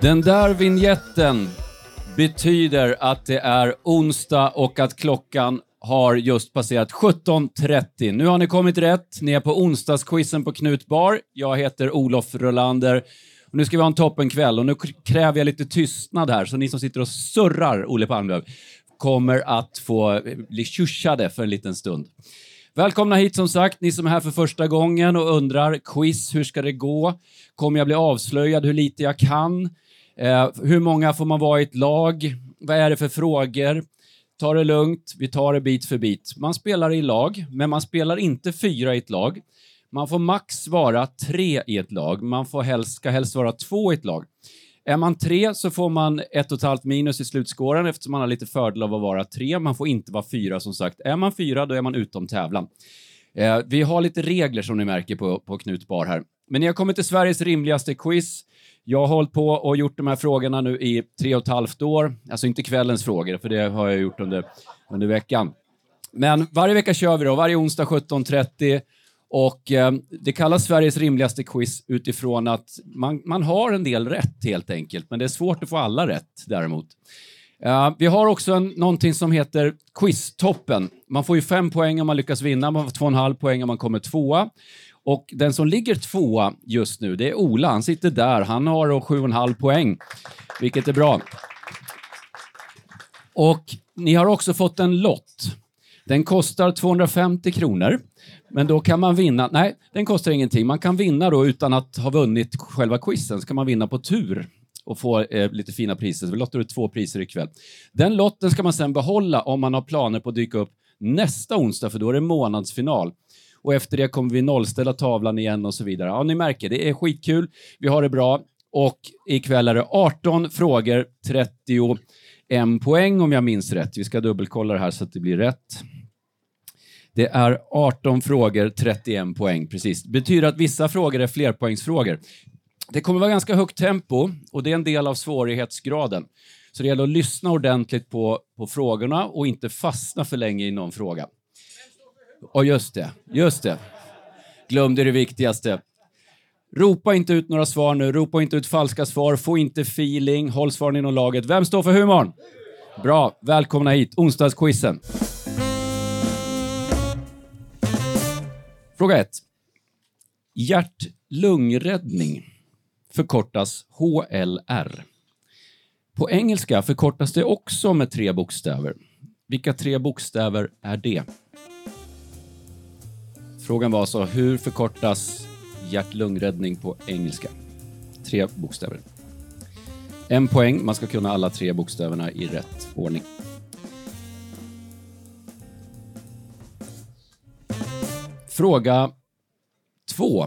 Den där vignetten betyder att det är onsdag och att klockan har just passerat 17.30. Nu har ni kommit rätt. Ni är på onsdagsquizen på Knut Bar. Jag heter Olof Rolander. Och nu ska vi ha en toppenkväll och nu kräver jag lite tystnad här, så ni som sitter och surrar, Olle Palmlöv, kommer att få eh, bli tjuschade för en liten stund. Välkomna hit som sagt, ni som är här för första gången och undrar quiz, hur ska det gå? Kommer jag bli avslöjad hur lite jag kan? Eh, hur många får man vara i ett lag? Vad är det för frågor? Ta det lugnt, vi tar det bit för bit. Man spelar i lag, men man spelar inte fyra i ett lag. Man får max vara tre i ett lag. Man får helst, ska helst vara två i ett lag. Är man tre så får man ett och ett halvt minus i slutskåren eftersom man har lite fördel av att vara tre. Man får inte vara fyra som sagt. Är man fyra då är man utom tävlan. Eh, vi har lite regler som ni märker på, på Knut Bar här. Men ni har kommit till Sveriges rimligaste quiz. Jag har hållit på och gjort de här frågorna nu i tre och ett halvt år. Alltså inte kvällens frågor, för det har jag gjort under, under veckan. Men varje vecka kör vi då, varje onsdag 17.30. Och eh, det kallas Sveriges rimligaste quiz utifrån att man, man har en del rätt helt enkelt, men det är svårt att få alla rätt däremot. Eh, vi har också en, någonting som heter Quiztoppen. Man får ju fem poäng om man lyckas vinna, man får två och en halv poäng om man kommer tvåa. Och den som ligger tvåa just nu, det är Ola. Han sitter där. Han har då sju och en halv poäng, vilket är bra. Och ni har också fått en lott. Den kostar 250 kronor, men då kan man vinna. Nej, den kostar ingenting. Man kan vinna då utan att ha vunnit själva quizen, så kan man vinna på tur och få eh, lite fina priser. Så vi lottar ut två priser ikväll. Den lotten ska man sen behålla om man har planer på att dyka upp nästa onsdag, för då är det månadsfinal och efter det kommer vi nollställa tavlan igen och så vidare. Ja, ni märker, det är skitkul. Vi har det bra och ikväll är det 18 frågor, 31 poäng om jag minns rätt. Vi ska dubbelkolla det här så att det blir rätt. Det är 18 frågor, 31 poäng, precis. Det betyder att vissa frågor är flerpoängsfrågor. Det kommer vara ganska högt tempo och det är en del av svårighetsgraden. Så det gäller att lyssna ordentligt på, på frågorna och inte fastna för länge i någon fråga. Ja, just det, just det. Glömde det viktigaste. Ropa inte ut några svar nu, ropa inte ut falska svar, få inte feeling, håll svaren inom laget. Vem står för humorn? Bra, välkomna hit, onsdagsquizen. Fråga 1. Hjärt-lungräddning förkortas HLR. På engelska förkortas det också med tre bokstäver. Vilka tre bokstäver är det? Frågan var alltså, hur förkortas hjärt-lungräddning på engelska? Tre bokstäver. En poäng, man ska kunna alla tre bokstäverna i rätt ordning. Fråga två.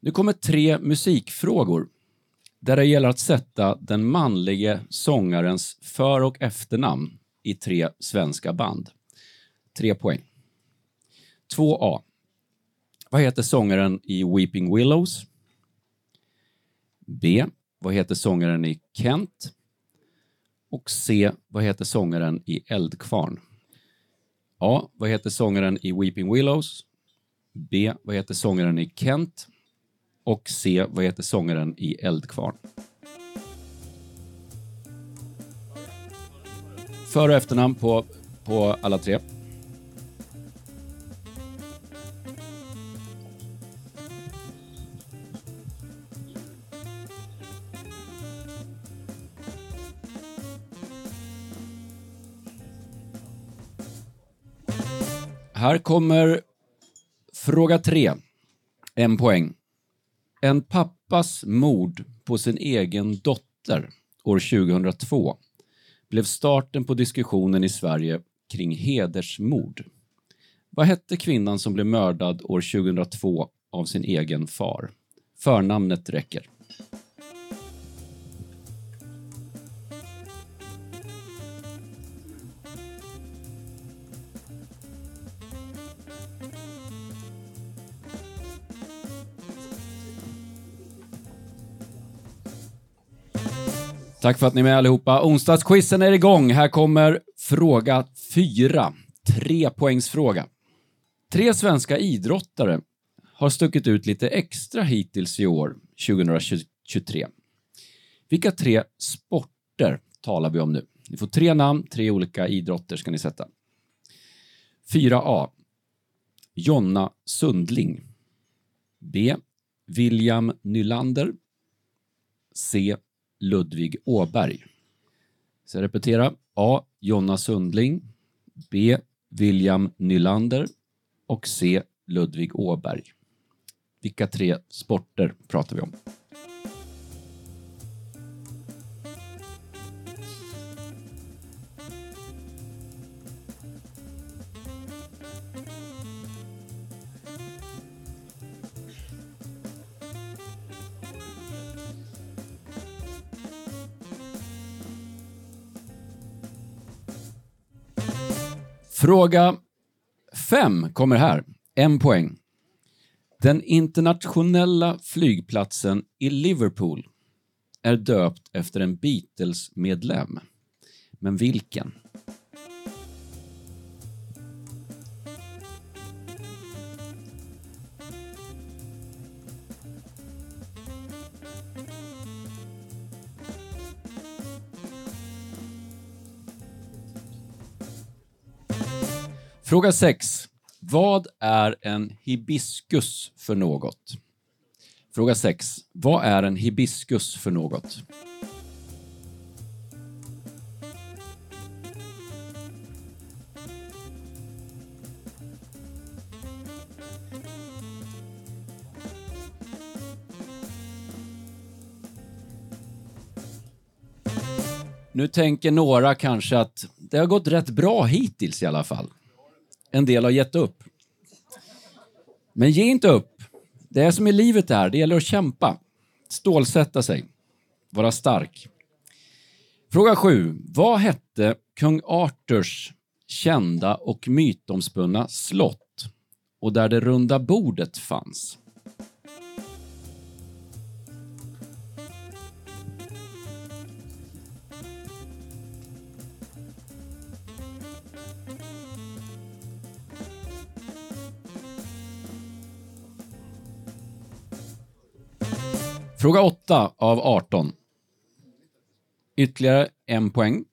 Nu kommer tre musikfrågor där det gäller att sätta den manlige sångarens för och efternamn i tre svenska band. Tre poäng. 2A. Vad heter sångaren i Weeping Willows? B. Vad heter sångaren i Kent? Och C. Vad heter sångaren i Eldkvarn? A. Vad heter sångaren i Weeping Willows? B. Vad heter sångaren i Kent? Och C. Vad heter sångaren i Eldkvarn? För och efternamn på, på alla tre. Här kommer fråga tre. En poäng. En pappas mord på sin egen dotter år 2002 blev starten på diskussionen i Sverige kring hedersmord. Vad hette kvinnan som blev mördad år 2002 av sin egen far? Förnamnet räcker. Tack för att ni är med allihopa. Onsdagsquizen är igång. Här kommer fråga fyra. Trepoängsfråga. Tre svenska idrottare har stuckit ut lite extra hittills i år, 2023. Vilka tre sporter talar vi om nu? Ni får tre namn, tre olika idrotter ska ni sätta. 4A. Jonna Sundling. B. William Nylander. C. Ludvig Åberg. Så jag repeterar. A. Jonna Sundling. B. William Nylander. Och C. Ludvig Åberg. Vilka tre sporter pratar vi om? Fråga fem kommer här. En poäng. Den internationella flygplatsen i Liverpool är döpt efter en Beatles-medlem. Men vilken? Fråga 6. Vad är en hibiskus för något? Fråga 6. Vad är en hibiskus för något? Nu tänker några kanske att det har gått rätt bra hittills i alla fall. En del har gett upp. Men ge inte upp. Det är som i livet är, det gäller att kämpa. Stålsätta sig. Vara stark. Fråga 7. Vad hette kung Arthurs kända och mytomspunna slott och där det runda bordet fanns? Fråga 8 av 18. Ytterligare en poäng.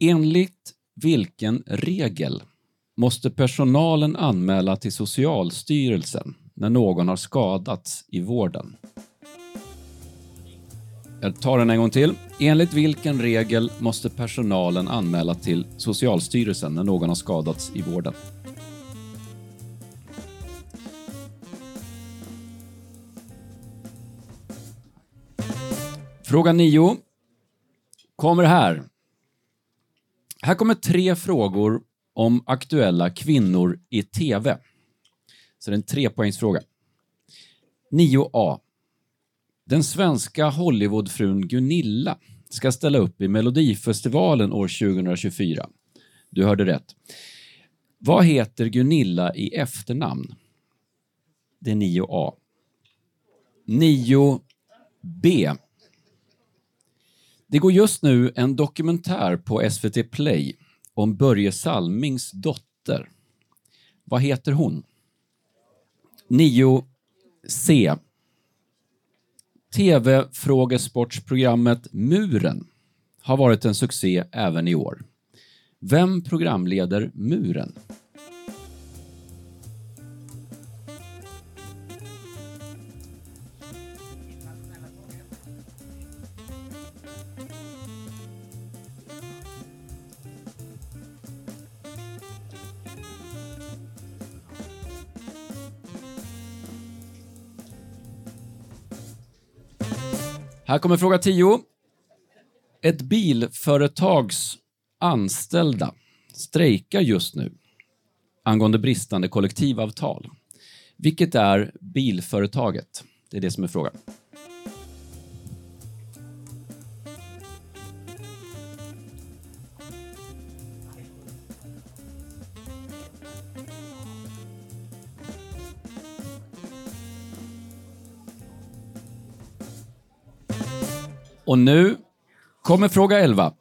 Enligt vilken regel måste personalen anmäla till Socialstyrelsen när någon har skadats i vården? Jag tar den en gång till. Enligt vilken regel måste personalen anmäla till Socialstyrelsen när någon har skadats i vården? Fråga 9 kommer här. Här kommer tre frågor om aktuella kvinnor i TV. Så det är en trepoängsfråga. 9A. Den svenska Hollywoodfrun Gunilla ska ställa upp i Melodifestivalen år 2024. Du hörde rätt. Vad heter Gunilla i efternamn? Det är 9A. 9B. Det går just nu en dokumentär på SVT Play om Börje Salmings dotter. Vad heter hon? 9C. TV-frågesportsprogrammet Muren har varit en succé även i år. Vem programleder Muren? Här kommer fråga 10. Ett bilföretags anställda strejkar just nu angående bristande kollektivavtal. Vilket är bilföretaget? Det är det som är frågan. Och nu kommer fråga 11.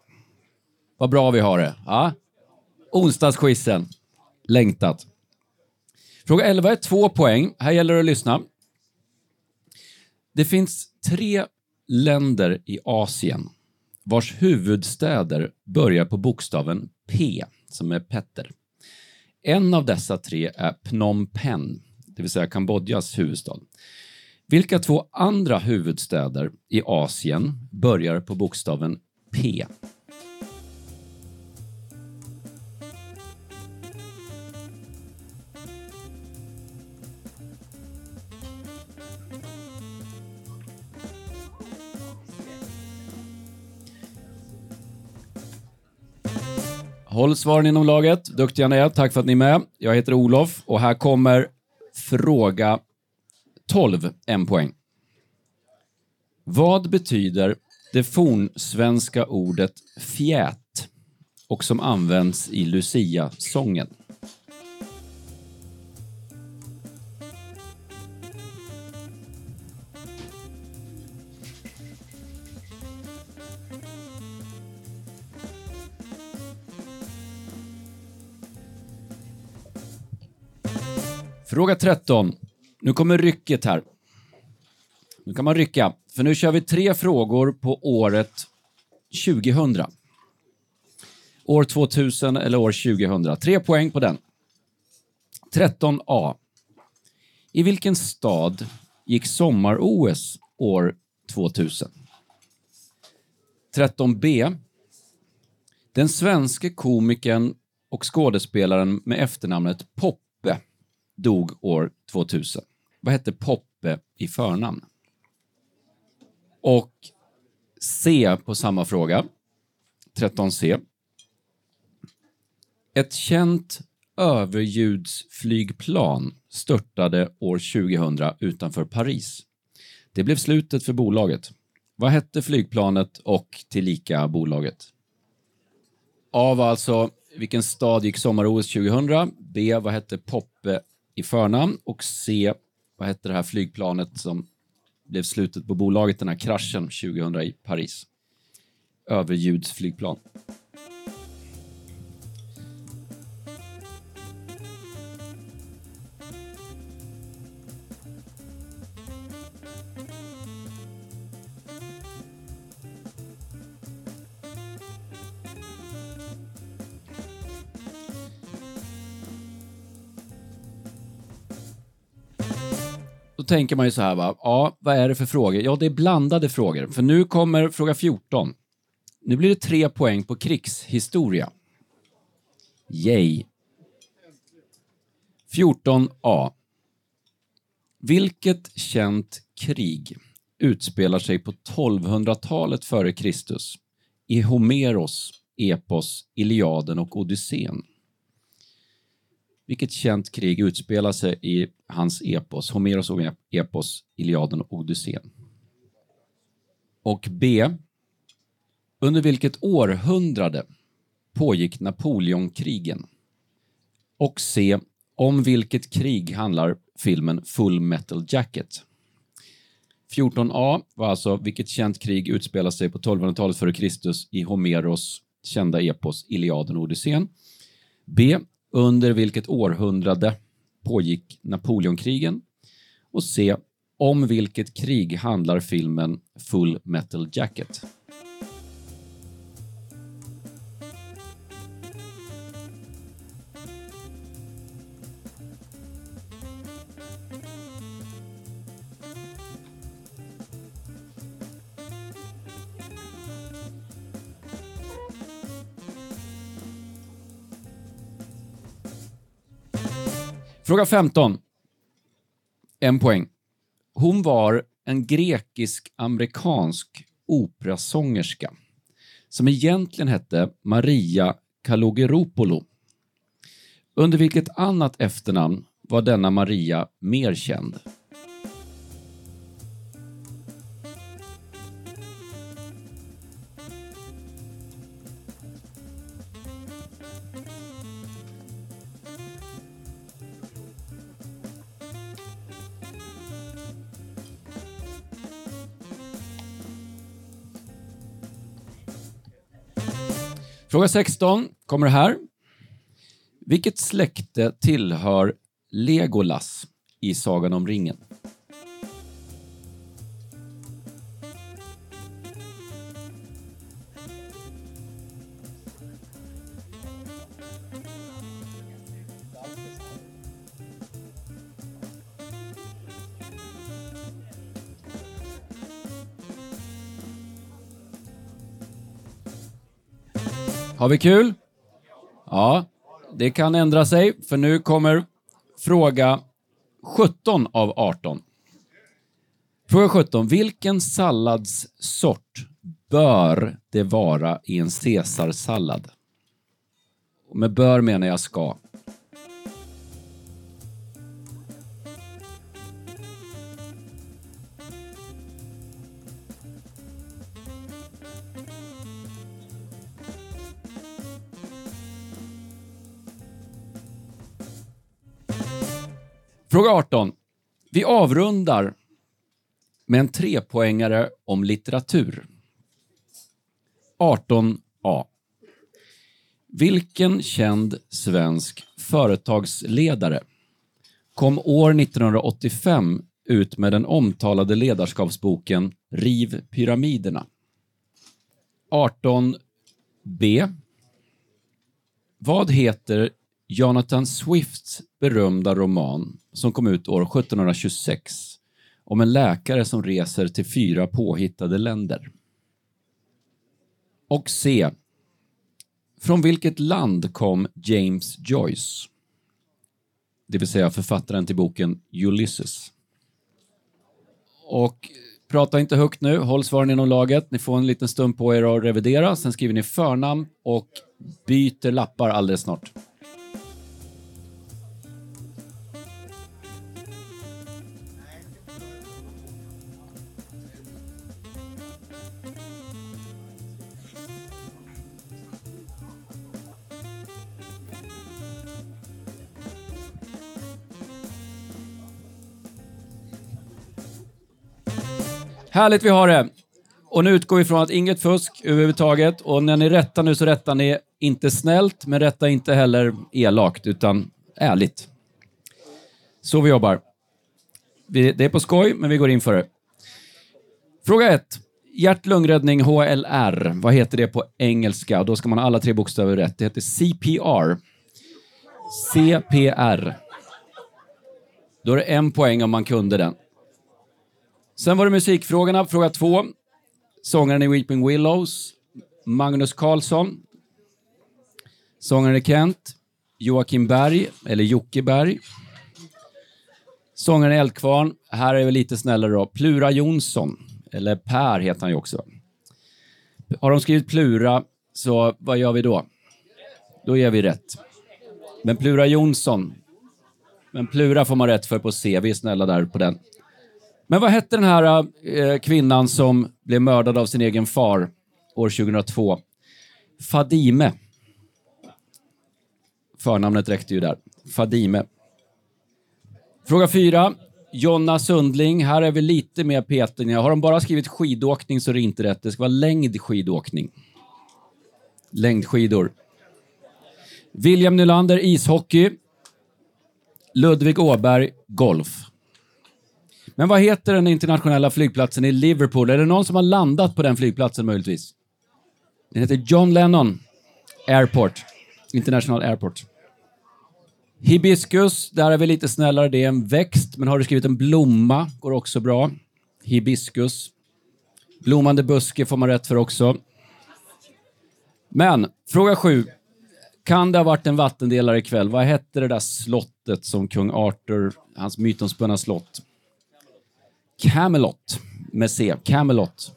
Vad bra vi har det. Ja. Onsdagsquizen. Längtat. Fråga 11 är två poäng. Här gäller det att lyssna. Det finns tre länder i Asien vars huvudstäder börjar på bokstaven P, som är Petter. En av dessa tre är Phnom Penh, det vill säga Kambodjas huvudstad. Vilka två andra huvudstäder i Asien börjar på bokstaven P? Håll svaren inom laget. Duktiga ni är. Tack för att ni är med. Jag heter Olof och här kommer fråga 12, en poäng. Vad betyder det fornsvenska ordet fjät och som används i Lucia-sången? Fråga 13. Nu kommer rycket här. Nu kan man rycka, för nu kör vi tre frågor på året 2000. År 2000 eller år 2000. Tre poäng på den. 13A. I vilken stad gick sommar-OS år 2000? 13B. Den svenske komikern och skådespelaren med efternamnet Poppe dog år 2000. Vad hette Poppe i förnamn? Och C på samma fråga, 13C. Ett känt överljudsflygplan störtade år 2000 utanför Paris. Det blev slutet för bolaget. Vad hette flygplanet och tillika bolaget? A var alltså vilken stad gick sommar-OS 2000? B. Vad hette Poppe i förnamn? Och C. Vad hette det här flygplanet som blev slutet på bolaget, den här kraschen 2000 i Paris? Överljudsflygplan. Då tänker man ju så här, va? ja, vad är det för frågor? Ja, det är blandade frågor. För nu kommer fråga 14. Nu blir det tre poäng på krigshistoria. Yay. 14a. Vilket känt krig utspelar sig på 1200-talet före Kristus i Homeros epos Iliaden och Odysseen? Vilket känt krig utspelar sig i hans epos, Homeros epos Iliaden och Odysseen? Och B. Under vilket århundrade pågick Napoleonkrigen? Och C. Om vilket krig handlar filmen Full Metal Jacket? 14a var alltså vilket känt krig utspelar sig på 1200-talet före Kristus i Homeros kända epos Iliaden och Odysseen. B. Under vilket århundrade pågick Napoleonkrigen? Och se, Om vilket krig handlar filmen Full Metal Jacket? Fråga 15. En poäng. Hon var en grekisk-amerikansk operasångerska som egentligen hette Maria Kalogeropoulou. Under vilket annat efternamn var denna Maria mer känd? Fråga 16 kommer här. Vilket släkte tillhör Legolas i Sagan om ringen? Har vi kul? Ja, det kan ändra sig, för nu kommer fråga 17 av 18. Fråga 17. Vilken salladssort bör det vara i en caesarsallad? Och med bör menar jag ska. Fråga 18. Vi avrundar med en trepoängare om litteratur. 18a. Vilken känd svensk företagsledare kom år 1985 ut med den omtalade ledarskapsboken Riv pyramiderna? 18b. Vad heter Jonathan Swifts berömda roman som kom ut år 1726 om en läkare som reser till fyra påhittade länder? Och C. Från vilket land kom James Joyce? Det vill säga författaren till boken Ulysses. Och prata inte högt nu, håll svaren inom laget. Ni får en liten stund på er att revidera. Sen skriver ni förnamn och byter lappar alldeles snart. Härligt vi har det. Och nu utgår vi från att inget fusk överhuvudtaget. Och när ni rättar nu så rättar ni inte snällt, men rättar inte heller elakt, utan ärligt. Så vi jobbar. Det är på skoj, men vi går in för det. Fråga 1. Hjärt-lungräddning, HLR. Vad heter det på engelska? Då ska man ha alla tre bokstäver rätt. Det heter CPR. CPR. Då är det en poäng om man kunde den. Sen var det musikfrågorna. Fråga två. Sångaren i Weeping Willows, Magnus Carlsson. Sångaren i Kent, Joakim Berg, eller Jocke Berg. Sångaren i Eldkvarn, här är vi lite snällare då, Plura Jonsson. Eller Per heter han ju också. Har de skrivit Plura, så vad gör vi då? Då ger vi rätt. Men Plura Jonsson, men Plura får man rätt för på C. Vi är snälla där på den. Men vad hette den här eh, kvinnan som blev mördad av sin egen far år 2002? Fadime. Förnamnet räckte ju där. Fadime. Fråga fyra. Jonna Sundling. Här är vi lite mer petiga. Har de bara skrivit skidåkning så är det inte rätt. Det ska vara längdskidåkning. Längdskidor. William Nylander, ishockey. Ludvig Åberg, golf. Men vad heter den internationella flygplatsen i Liverpool? Är det någon som har landat på den flygplatsen möjligtvis? Den heter John Lennon Airport. International Airport. Hibiskus, där är vi lite snällare. Det är en växt, men har du skrivit en blomma går också bra. Hibiskus. Blommande buske får man rätt för också. Men, fråga sju. Kan det ha varit en vattendelare ikväll? Vad hette det där slottet som kung Arthur, hans mytomspunna slott? Camelot med C. Camelot.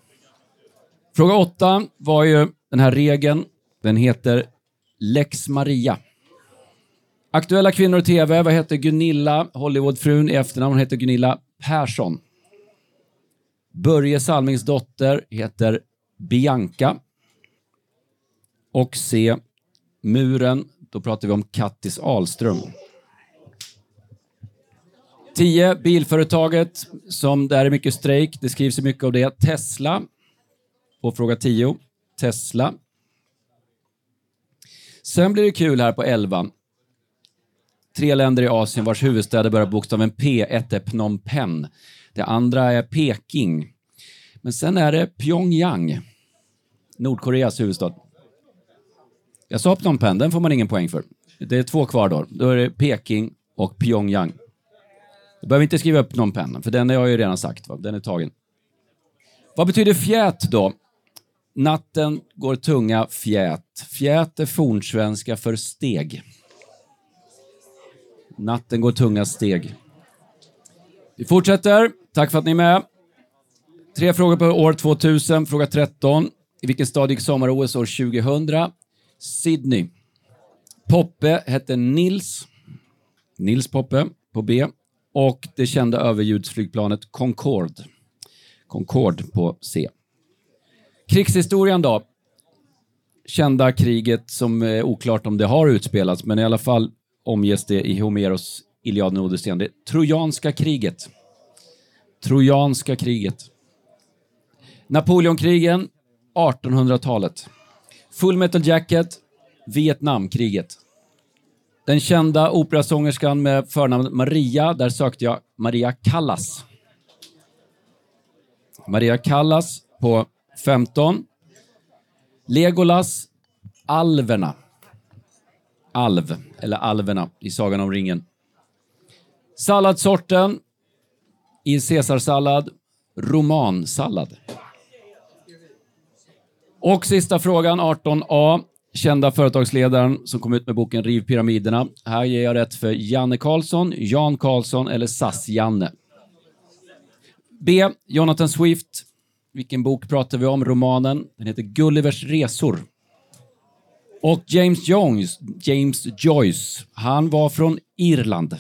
Fråga åtta var ju den här regeln. Den heter Lex Maria. Aktuella kvinnor i TV. Vad heter Gunilla, Hollywoodfrun i efternamn? Hon heter Gunilla Persson. Börje Salmings dotter heter Bianca. Och C. Muren. Då pratar vi om Kattis Ahlström. 10. Bilföretaget, som där är mycket strejk, det skrivs mycket om det. Tesla, på fråga 10. Tesla. Sen blir det kul här på 11. Tre länder i Asien vars huvudstäder börjar bokstaven P. Ett är Phnom Penh. Det andra är Peking. Men sen är det Pyongyang, Nordkoreas huvudstad. Jag sa Phnom Penh, den får man ingen poäng för. Det är två kvar då. Då är det Peking och Pyongyang. Du behöver inte skriva upp någon penna, för den har jag ju redan sagt. Va? Den är tagen. Vad betyder fjät då? Natten går tunga fjät. Fjät är fornsvenska för steg. Natten går tunga steg. Vi fortsätter. Tack för att ni är med. Tre frågor på år 2000. Fråga 13. I vilken stad gick sommar-OS år 2000? Sydney. Poppe hette Nils. Nils Poppe på B. Och det kända överljudsflygplanet Concorde. Concorde på C. Krigshistorien då? Kända kriget som är oklart om det har utspelats, men i alla fall omges det i Homeros Iliaden och Odysseen. Det Trojanska kriget. Trojanska kriget. Napoleonkrigen, 1800-talet. Full Metal Jacket, Vietnamkriget. Den kända operasångerskan med förnamnet Maria, där sökte jag Maria Callas. Maria Callas på 15. Legolas, Alverna. Alv, eller Alverna i Sagan om ringen. Salladssorten i caesarsallad, romansallad. Och sista frågan, 18a. Kända företagsledaren som kom ut med boken Riv pyramiderna. Här ger jag rätt för Janne Karlsson, Jan Karlsson eller SAS-Janne. B. Jonathan Swift. Vilken bok pratar vi om? Romanen. Den heter Gullivers resor. Och James Jones, James Joyce, han var från Irland.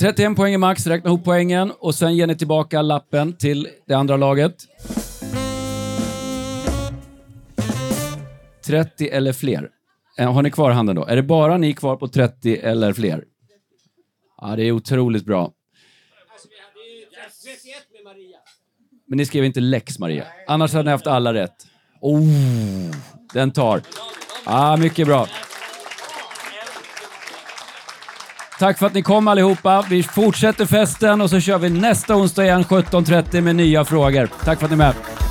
31 poäng är max, räkna ihop poängen och sen ger ni tillbaka lappen till det andra laget. 30 eller fler. Eh, har ni kvar handen då? Är det bara ni kvar på 30 eller fler? Ja, det är otroligt bra. Men ni skrev inte Lex Maria. Annars hade ni haft alla rätt. Oh, den tar. Ah, mycket bra. Tack för att ni kom allihopa. Vi fortsätter festen och så kör vi nästa onsdag igen 17.30 med nya frågor. Tack för att ni är med.